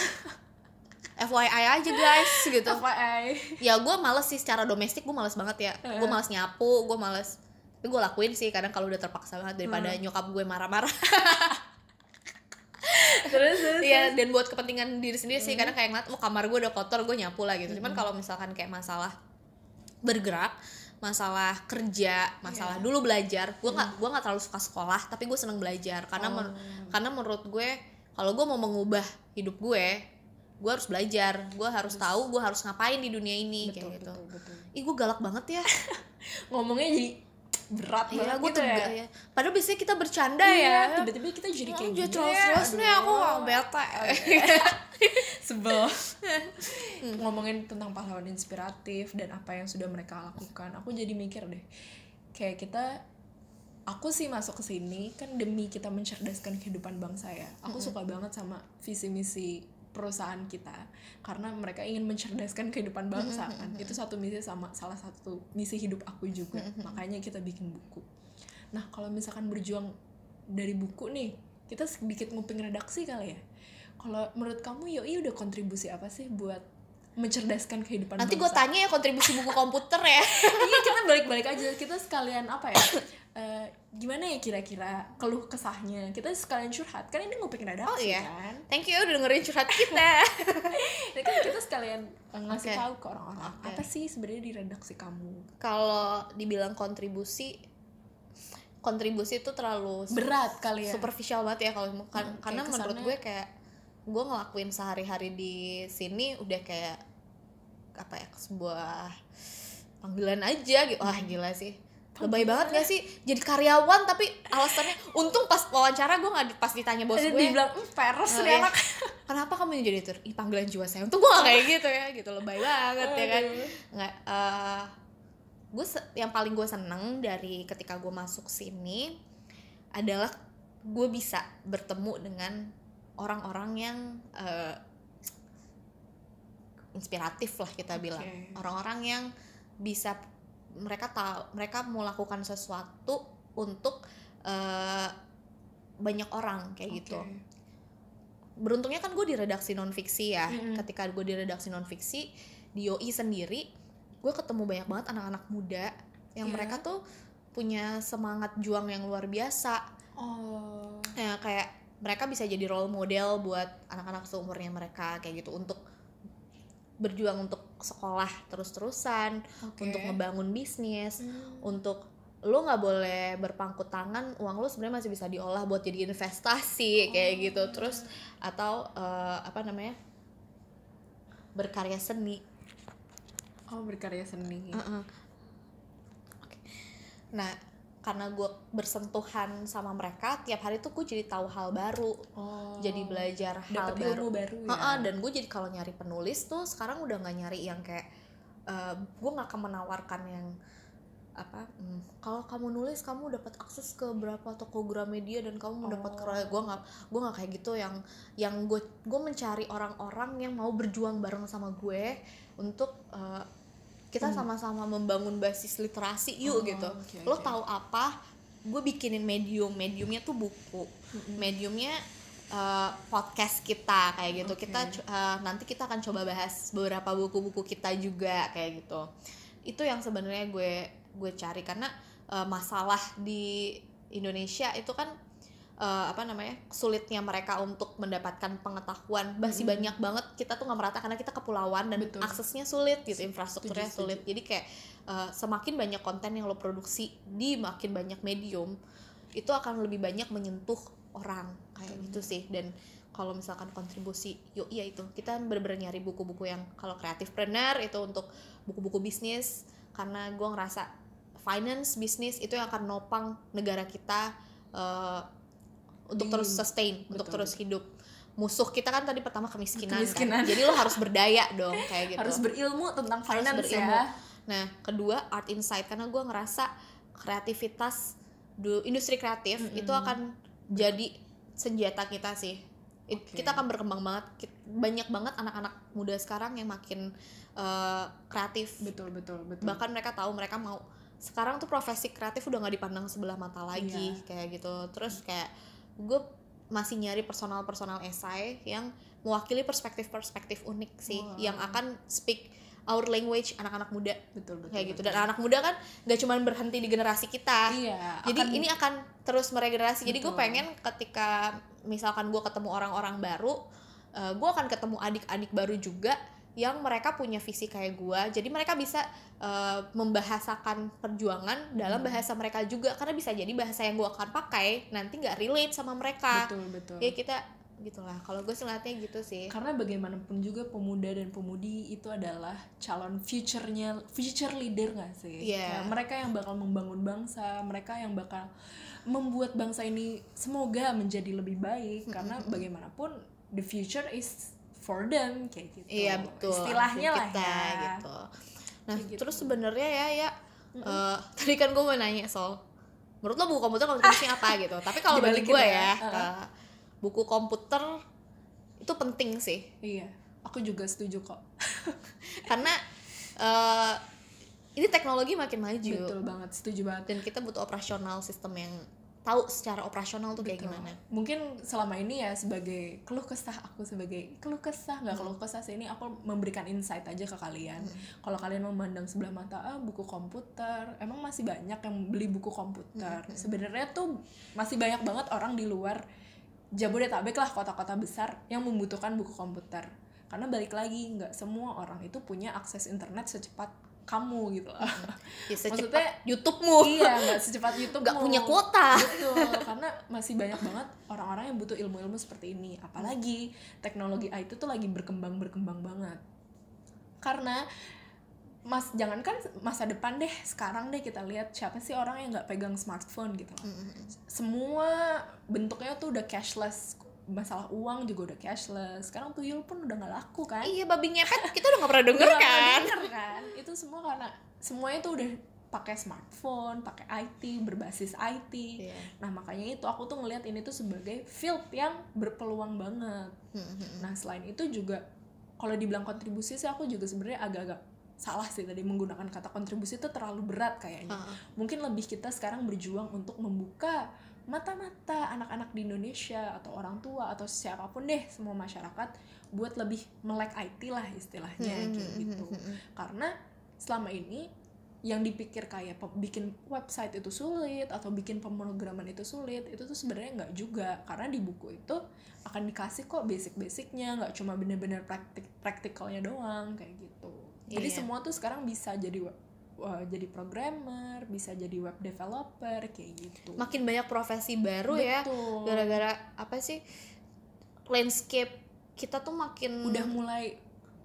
Speaker 1: FYI aja guys gitu.
Speaker 2: FYI
Speaker 1: ya gue males sih secara domestik gue males banget ya. Gue males nyapu gue males. Tapi gue lakuin sih kadang kalau udah terpaksa banget daripada
Speaker 2: Hmm.
Speaker 1: nyokap gue marah-marah
Speaker 2: terus terus
Speaker 1: Iya dan buat kepentingan diri sendiri sih kadang kayak ngeliat oh kamar gue udah kotor gue nyapu lah gitu. Cuman kalau misalkan kayak masalah bergerak masalah kerja masalah dulu belajar gue nggak gue nggak terlalu suka sekolah tapi gue seneng belajar. Karena men- karena menurut gue kalau gue mau mengubah hidup gue gue harus belajar. Gue harus tahu gue harus ngapain di dunia ini
Speaker 2: betul,
Speaker 1: kayak gitu.
Speaker 2: betul betul.
Speaker 1: Ih gue galak banget ya.
Speaker 2: Ngomongnya jadi berat
Speaker 1: iya
Speaker 2: banget
Speaker 1: gue
Speaker 2: gitu ya.
Speaker 1: ya padahal biasanya kita bercanda
Speaker 2: iya
Speaker 1: ya.
Speaker 2: tiba-tiba kita jadi kayak gini.
Speaker 1: terus nih aku nggak bete.
Speaker 2: Sebel. Ngomongin tentang pahlawan inspiratif dan apa yang sudah mereka lakukan aku jadi mikir deh. Kayak kita aku sih masuk ke sini kan demi kita mencerdaskan kehidupan bangsa ya. Aku suka banget sama visi misi perusahaan kita karena mereka ingin mencerdaskan kehidupan bangsa kan. itu satu misi sama salah satu misi hidup aku juga. Makanya kita bikin buku. Nah kalau misalkan berjuang dari buku nih kita sedikit nguping redaksi kali ya. Kalau menurut kamu Yoi udah kontribusi apa sih buat mencerdaskan kehidupan
Speaker 1: nanti gue tanya ya kontribusi buku komputer ya.
Speaker 2: Iya kita balik-balik aja. Kita sekalian apa ya eh, gimana ya kira-kira keluh kesahnya? Kita sekalian curhat. Kan ini nguping redaksi
Speaker 1: Oh, iya.
Speaker 2: kan?
Speaker 1: Thank you udah dengerin curhat kita.
Speaker 2: Ini kan kita sekalian eh, ngasih
Speaker 1: Oke.
Speaker 2: tahu ke orang-orang
Speaker 1: Oke.
Speaker 2: apa sih sebenarnya di redaksi kamu?
Speaker 1: Kalau dibilang kontribusi kontribusi itu terlalu
Speaker 2: berat kali ya?
Speaker 1: superficial banget ya kalau kan
Speaker 2: Hmm,
Speaker 1: karena
Speaker 2: kayak
Speaker 1: menurut gue kayak gue ngelakuin sehari-hari di sini udah kayak apa ya sebuah panggilan aja gitu. Wah gila sih lebay banget gak sih? Jadi karyawan tapi alasannya untung pas wawancara gue nggak pas ditanya bos gue
Speaker 2: dibilang "Hmm, peres
Speaker 1: Oh,
Speaker 2: nih
Speaker 1: iya.
Speaker 2: anak.
Speaker 1: Kenapa kamu jadi itu panggilan jiwa saya. Untung gue gak kayak gitu ya gitu. Lebay banget ya kan? Nggak eh gue yang paling gue seneng dari ketika gue masuk sini adalah gue bisa bertemu dengan orang-orang yang eh, inspiratif lah kita bilang. Orang-orang yang bisa mereka tahu mereka mau lakukan sesuatu untuk eh, banyak orang kayak gitu
Speaker 2: Oke.
Speaker 1: beruntungnya kan gue di redaksi non fiksi ya
Speaker 2: Mm-mm.
Speaker 1: ketika gue di redaksi non fiksi di YOI sendiri gue ketemu banyak banget anak-anak muda yang
Speaker 2: Iya.
Speaker 1: mereka tuh punya semangat juang yang luar biasa
Speaker 2: oh
Speaker 1: ya kayak mereka bisa jadi role model buat anak-anak seumurnya mereka kayak gitu untuk berjuang untuk sekolah terus-terusan
Speaker 2: Oke.
Speaker 1: untuk ngebangun bisnis
Speaker 2: Hmm.
Speaker 1: untuk lo nggak boleh berpangku tangan uang lo sebenarnya masih bisa diolah buat jadi investasi kayak
Speaker 2: Oh.
Speaker 1: gitu terus atau eh, apa namanya berkarya seni
Speaker 2: oh berkarya seni
Speaker 1: Heeh. Oke. nah karena gue bersentuhan sama mereka tiap hari tuh gue jadi tahu hal baru.
Speaker 2: Oh.
Speaker 1: Jadi belajar hal baru.
Speaker 2: baru ya.
Speaker 1: Heeh, dan gue jadi kalau nyari penulis tuh sekarang udah nggak nyari yang kayak eh, gue nggak akan menawarkan yang apa hmm, kalau kamu nulis kamu dapat akses ke berapa toko Gramedia dan kamu mendapat
Speaker 2: Oh.
Speaker 1: karya gue nggak gue nggak kayak gitu. Yang yang gue gue mencari orang-orang yang mau berjuang bareng sama gue untuk eh, kita sama-sama membangun basis literasi yuk
Speaker 2: Oh,
Speaker 1: gitu.
Speaker 2: oke,
Speaker 1: lo
Speaker 2: oke.
Speaker 1: tahu apa? Gue bikinin medium. Mediumnya tuh buku. Mediumnya uh, podcast kita kayak gitu.
Speaker 2: Oke.
Speaker 1: kita uh, nanti kita akan coba bahas beberapa buku-buku kita juga kayak gitu. Itu yang sebenarnya gue gue cari. Karena uh, masalah di Indonesia itu kan uh, apa namanya sulitnya mereka untuk mendapatkan pengetahuan. Masih
Speaker 2: Mm-mm.
Speaker 1: banyak banget kita tuh nggak merata karena kita kepulauan dan
Speaker 2: Betul.
Speaker 1: aksesnya sulit gitu infrastrukturnya
Speaker 2: Setuju,
Speaker 1: sulit. Jadi kayak uh, semakin banyak konten yang lo produksi di makin banyak medium itu akan lebih banyak menyentuh orang kayak gitu sih. Dan kalau misalkan kontribusi yuk iya itu. Kita bener-bener nyari buku-buku yang kalau kreatif planner itu untuk buku-buku bisnis. Karena gue ngerasa finance bisnis itu yang akan nopang negara kita uh, untuk
Speaker 2: Di-
Speaker 1: terus sustain untuk
Speaker 2: betul,
Speaker 1: terus hidup musuh kita kan tadi pertama kemiskinan,
Speaker 2: Kemiskinan.
Speaker 1: kan jadi lo harus berdaya dong kayak gitu
Speaker 2: harus berilmu tentang
Speaker 1: Harus
Speaker 2: finance
Speaker 1: berilmu.
Speaker 2: ya
Speaker 1: Nah, kedua art insight karena gue ngerasa kreativitas du- industri kreatif
Speaker 2: Mm-mm.
Speaker 1: itu akan jadi senjata kita sih. It-
Speaker 2: Oke.
Speaker 1: Kita akan berkembang banget. Banyak banget anak-anak muda sekarang yang makin eh, kreatif.
Speaker 2: betul betul betul
Speaker 1: Bahkan mereka tahu mereka mau sekarang tuh profesi kreatif udah nggak dipandang sebelah mata lagi
Speaker 2: Iya.
Speaker 1: kayak gitu. Terus kayak gue masih nyari personal-personal esai yang mewakili perspektif-perspektif unik sih
Speaker 2: Wow.
Speaker 1: yang akan speak our language anak-anak muda
Speaker 2: betul betul
Speaker 1: kayak gitu
Speaker 2: betul.
Speaker 1: dan anak muda kan gak cuma berhenti di generasi kita
Speaker 2: iya
Speaker 1: jadi
Speaker 2: akan-
Speaker 1: ini akan terus meregenerasi jadi gue
Speaker 2: Betul.
Speaker 1: pengen ketika misalkan gue ketemu orang-orang baru gue akan ketemu adik-adik baru juga yang mereka punya visi kayak gue jadi mereka bisa eh, membahasakan perjuangan dalam
Speaker 2: Hmm.
Speaker 1: bahasa mereka juga. Karena bisa jadi bahasa yang gue akan pakai nanti nggak relate sama mereka.
Speaker 2: Betul betul.
Speaker 1: Ya kita gitulah. Kalau gue sih ngeliatnya gitu sih.
Speaker 2: Karena bagaimanapun juga pemuda dan pemudi itu adalah calon future-nya future leader gak sih?
Speaker 1: Iya.
Speaker 2: Kayak mereka yang bakal membangun bangsa mereka yang bakal membuat bangsa ini semoga menjadi lebih baik. Karena bagaimanapun the future is for them kayak gitu
Speaker 1: Iya betul.
Speaker 2: istilahnya lah
Speaker 1: kita,
Speaker 2: ya
Speaker 1: gitu. Nah
Speaker 2: gitu.
Speaker 1: terus sebenarnya ya ya eh, tadi kan gue mau nanya soal menurut lo buku komputer kontribusinya apa gitu. Tapi kalau bagi gue
Speaker 2: ya.
Speaker 1: ya,
Speaker 2: Heeh.
Speaker 1: eh, buku komputer itu penting sih
Speaker 2: iya aku juga setuju kok
Speaker 1: karena eh, ini teknologi makin maju
Speaker 2: betul banget setuju banget
Speaker 1: dan kita butuh operasional sistem yang tahu secara operasional tuh kayak
Speaker 2: Betul.
Speaker 1: gimana.
Speaker 2: Mungkin selama ini ya sebagai keluh kesah aku sebagai keluh kesah nggak keluh kesah sih ini aku memberikan insight aja ke kalian. Kalau kalian memandang sebelah mata ah buku komputer, emang masih banyak yang beli buku komputer. Sebenarnya tuh masih banyak banget orang di luar Jabodetabek lah kota-kota besar yang membutuhkan buku komputer. Karena balik lagi nggak semua orang itu punya akses internet secepat kamu gitu. Loh.
Speaker 1: Ya,
Speaker 2: Maksudnya-
Speaker 1: YouTube-mu.
Speaker 2: iya nggak secepat YouTube
Speaker 1: Nggak punya kuota.
Speaker 2: betul karena masih banyak banget orang-orang yang butuh ilmu-ilmu seperti ini. Apalagi teknologi IT tuh lagi berkembang berkembang banget. Karena mas jangankan masa depan deh sekarang deh kita lihat siapa sih orang yang nggak pegang smartphone gitu. Loh semua bentuknya tuh udah cashless masalah uang juga udah cashless. Sekarang tuyul pun udah nggak laku kan?
Speaker 1: Iya babi ngepet. Kita udah gak pernah denger
Speaker 2: Nggak
Speaker 1: kan.
Speaker 2: denger kan? Itu semua karena semuanya tuh udah pakai smartphone pakai IT berbasis IT
Speaker 1: Iya.
Speaker 2: nah makanya itu aku tuh ngelihat ini tuh sebagai field yang berpeluang banget.
Speaker 1: Hmm,
Speaker 2: nah selain itu juga kalau dibilang kontribusi sih aku juga sebenarnya agak-agak salah sih tadi menggunakan kata kontribusi itu terlalu berat kayaknya.
Speaker 1: Heeh.
Speaker 2: mungkin lebih kita sekarang berjuang untuk membuka mata-mata anak-anak di Indonesia atau orang tua atau siapa pun deh semua masyarakat buat lebih melek IT lah istilahnya
Speaker 1: Hmm,
Speaker 2: kayak gitu
Speaker 1: hmm, hmm, hmm.
Speaker 2: karena selama ini yang dipikir kayak bikin website itu sulit atau bikin pemrograman itu sulit itu tuh sebenarnya nggak juga karena di buku itu akan dikasih kok basic-basicnya nggak cuma bener-bener praktik praktikalnya doang kayak gitu jadi
Speaker 1: Iya.
Speaker 2: semua tuh sekarang bisa jadi wah, jadi programmer bisa jadi web developer kayak gitu
Speaker 1: Makin banyak profesi baru ya.
Speaker 2: Betul.
Speaker 1: Gara-gara apa sih? Landscape kita tuh makin
Speaker 2: udah mulai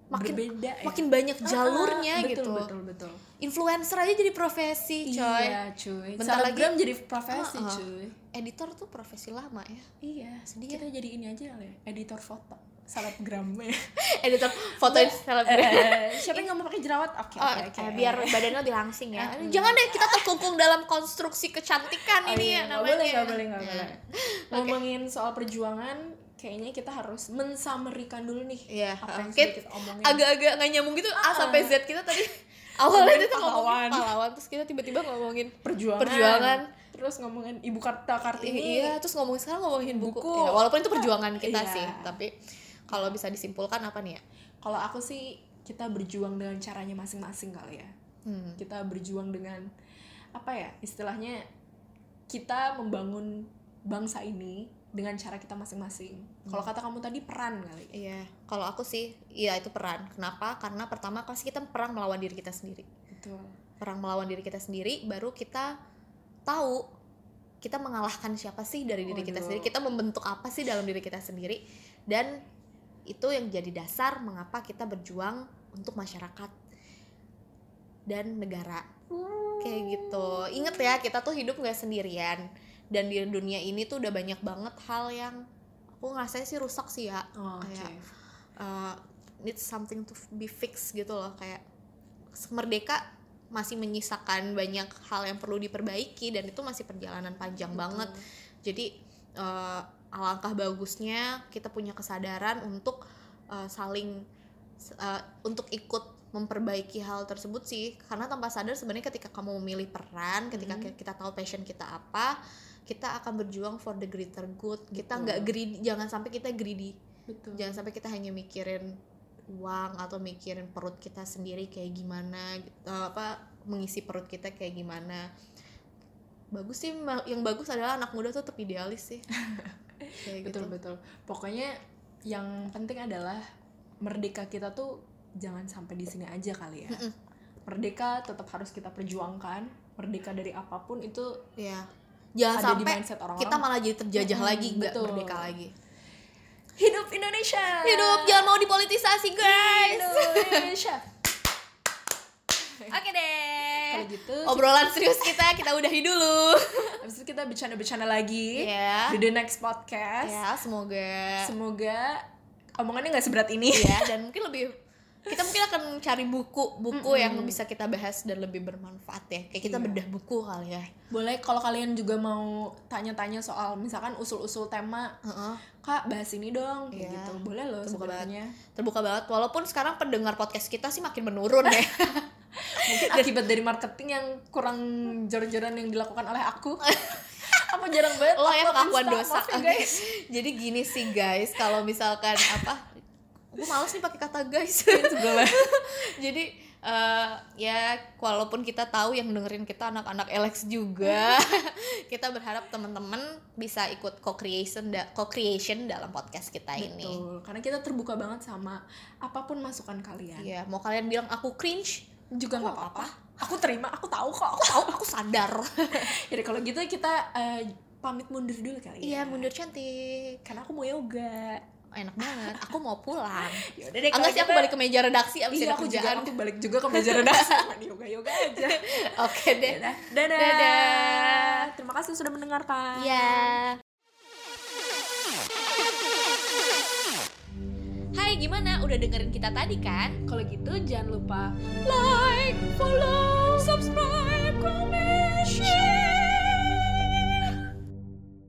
Speaker 1: Makin-
Speaker 2: berbeda ya
Speaker 1: makin banyak
Speaker 2: Ah,
Speaker 1: jalurnya
Speaker 2: betul,
Speaker 1: gitu.
Speaker 2: betul betul
Speaker 1: Influencer aja jadi profesi, coy.
Speaker 2: iya cuy
Speaker 1: Bentar
Speaker 2: Selebgram jadi profesi
Speaker 1: Ah, ah.
Speaker 2: cuy
Speaker 1: Editor tuh profesi lama ya.
Speaker 2: Iya,
Speaker 1: Sedih
Speaker 2: kita jadi ini aja ya, editor foto, selebgram ya.
Speaker 1: Editor fotoin selebgram.
Speaker 2: Eh, Siapa yang nggak mau pakai jerawat? Oke,
Speaker 1: Oh,
Speaker 2: oke, oke.
Speaker 1: eh, biar badannya lebih langsing ya. Jangan deh kita terkungkung dalam konstruksi kecantikan
Speaker 2: Oh
Speaker 1: ini
Speaker 2: iya,
Speaker 1: ya namanya.
Speaker 2: boleh, nggak boleh, nggak
Speaker 1: Nah,
Speaker 2: boleh. Ngomongin soal perjuangan, kayaknya kita harus mensamerikan dulu nih
Speaker 1: Iya,
Speaker 2: apa yang omongin.
Speaker 1: agak-agak nggak nyambung gitu A sampai Z kita tadi awalnya kita ngomongin
Speaker 2: pahlawan.
Speaker 1: pahlawan terus kita tiba-tiba ngomongin
Speaker 2: perjuangan.
Speaker 1: perjuangan.
Speaker 2: Terus ngomongin ibu karta kartini.
Speaker 1: iya terus ngomongin sekarang ngomongin buku,
Speaker 2: Buku.
Speaker 1: Ya, walaupun itu perjuangan kita
Speaker 2: Iya.
Speaker 1: sih tapi kalau bisa disimpulkan apa nih ya
Speaker 2: Kalau aku sih kita berjuang dengan caranya masing-masing kali ya.
Speaker 1: hmm.
Speaker 2: kita berjuang dengan apa ya istilahnya kita membangun bangsa ini dengan cara kita masing-masing. Kalau kata kamu tadi peran kali.
Speaker 1: iya kalau aku sih iya itu peran kenapa karena pertama pasti kita perang melawan diri kita sendiri
Speaker 2: Betul.
Speaker 1: perang melawan diri kita sendiri baru kita tahu kita mengalahkan siapa sih dari diri kita
Speaker 2: Waduh.
Speaker 1: sendiri kita membentuk apa sih dalam diri kita sendiri dan itu yang jadi dasar mengapa kita berjuang untuk masyarakat dan negara. Kayak gitu. Inget ya kita tuh hidup nggak sendirian. Dan di dunia ini tuh udah banyak banget hal yang aku ngerasa sih rusak sih ya.
Speaker 2: Oh,
Speaker 1: kayak uh, need something to be fixed gitu loh. Kayak merdeka masih menyisakan banyak hal yang perlu diperbaiki dan itu masih perjalanan panjang
Speaker 2: Betul.
Speaker 1: banget. Jadi uh, alangkah bagusnya kita punya kesadaran untuk uh, saling uh, untuk ikut memperbaiki hal tersebut sih. Karena tanpa sadar sebenarnya ketika kamu memilih peran ketika
Speaker 2: Mhm.
Speaker 1: kita tahu passion kita apa kita akan berjuang for the greater good. Kita
Speaker 2: Betul.
Speaker 1: nggak greedy jangan sampai kita greedy.
Speaker 2: Betul.
Speaker 1: Jangan sampai kita hanya mikirin uang atau mikirin perut kita sendiri kayak gimana eh, apa mengisi perut kita kayak gimana. Bagus sih yang bagus adalah anak muda tuh tetap idealis sih kayak
Speaker 2: betul
Speaker 1: gitu.
Speaker 2: Betul pokoknya yang penting adalah merdeka kita tuh jangan sampai di sini aja kali ya.
Speaker 1: Mm-mm.
Speaker 2: merdeka tetap harus kita perjuangkan. Merdeka dari apa pun itu
Speaker 1: ya jangan
Speaker 2: ada di
Speaker 1: sampai
Speaker 2: mindset orang-orang
Speaker 1: kita malah jadi terjajah
Speaker 2: Mm-mm,
Speaker 1: lagi nggak merdeka lagi.
Speaker 2: Hidup Indonesia.
Speaker 1: Hidup jangan mau dipolitisasi guys.
Speaker 2: Indonesia.
Speaker 1: Oke deh
Speaker 2: kalau gitu.
Speaker 1: obrolan serius kita kita udahi dulu.
Speaker 2: Habis itu kita bercanda-bercanda lagi
Speaker 1: ya
Speaker 2: di the next podcast.
Speaker 1: Ya semoga.
Speaker 2: Semoga omongannya nggak seberat ini.
Speaker 1: Ya dan mungkin lebih kita mungkin akan cari buku buku yang bisa kita bahas dan lebih bermanfaat ya. Kayak kita
Speaker 2: Iya.
Speaker 1: bedah buku kali ya.
Speaker 2: Boleh kalau kalian juga mau tanya-tanya soal misalkan usul-usul tema
Speaker 1: Heeh.
Speaker 2: kak bahas ini dong kayak
Speaker 1: Iya.
Speaker 2: gitu. Boleh loh
Speaker 1: Terbuka
Speaker 2: sebenarnya.
Speaker 1: Terbuka banget. Walaupun sekarang pendengar podcast kita sih makin menurun ya
Speaker 2: mungkin akibat dari marketing yang kurang jor-joran yang dilakukan oleh aku. Apa jarang banget?
Speaker 1: Lo ya
Speaker 2: upload
Speaker 1: pengakuan dosa.
Speaker 2: ya, guys.
Speaker 1: Jadi gini sih guys. Kalau misalkan apa gue males nih pakai kata guys. Jadi eh, ya walaupun kita tahu yang dengerin kita anak-anak Alex juga kita berharap teman-teman bisa ikut co-creation da- co-creation dalam podcast kita ini.
Speaker 2: Betul. Karena kita terbuka banget sama apa pun masukan kalian.
Speaker 1: Iya, mau kalian bilang aku cringe,
Speaker 2: juga nggak apa-apa aku terima aku tahu kok
Speaker 1: tahu aku sadar.
Speaker 2: jadi kalau gitu kita eh, pamit mundur dulu kali
Speaker 1: Iya,
Speaker 2: ya
Speaker 1: mundur cantik.
Speaker 2: karena aku mau yoga
Speaker 1: Enak banget. Aku mau pulang.
Speaker 2: ya udah deh
Speaker 1: Enggak sih aku balik ke meja redaksi abis
Speaker 2: iya aku juga
Speaker 1: kerjaan.
Speaker 2: aku balik juga ke meja redaksi yoga yoga aja
Speaker 1: Oke deh.
Speaker 2: Dadah. Dadah.
Speaker 1: Dadah.
Speaker 2: Terima kasih sudah mendengarkan.
Speaker 1: Iya. Hai, gimana? Udah dengerin kita tadi kan?
Speaker 2: Kalau gitu jangan lupa
Speaker 1: Like, follow, subscribe, comment, share.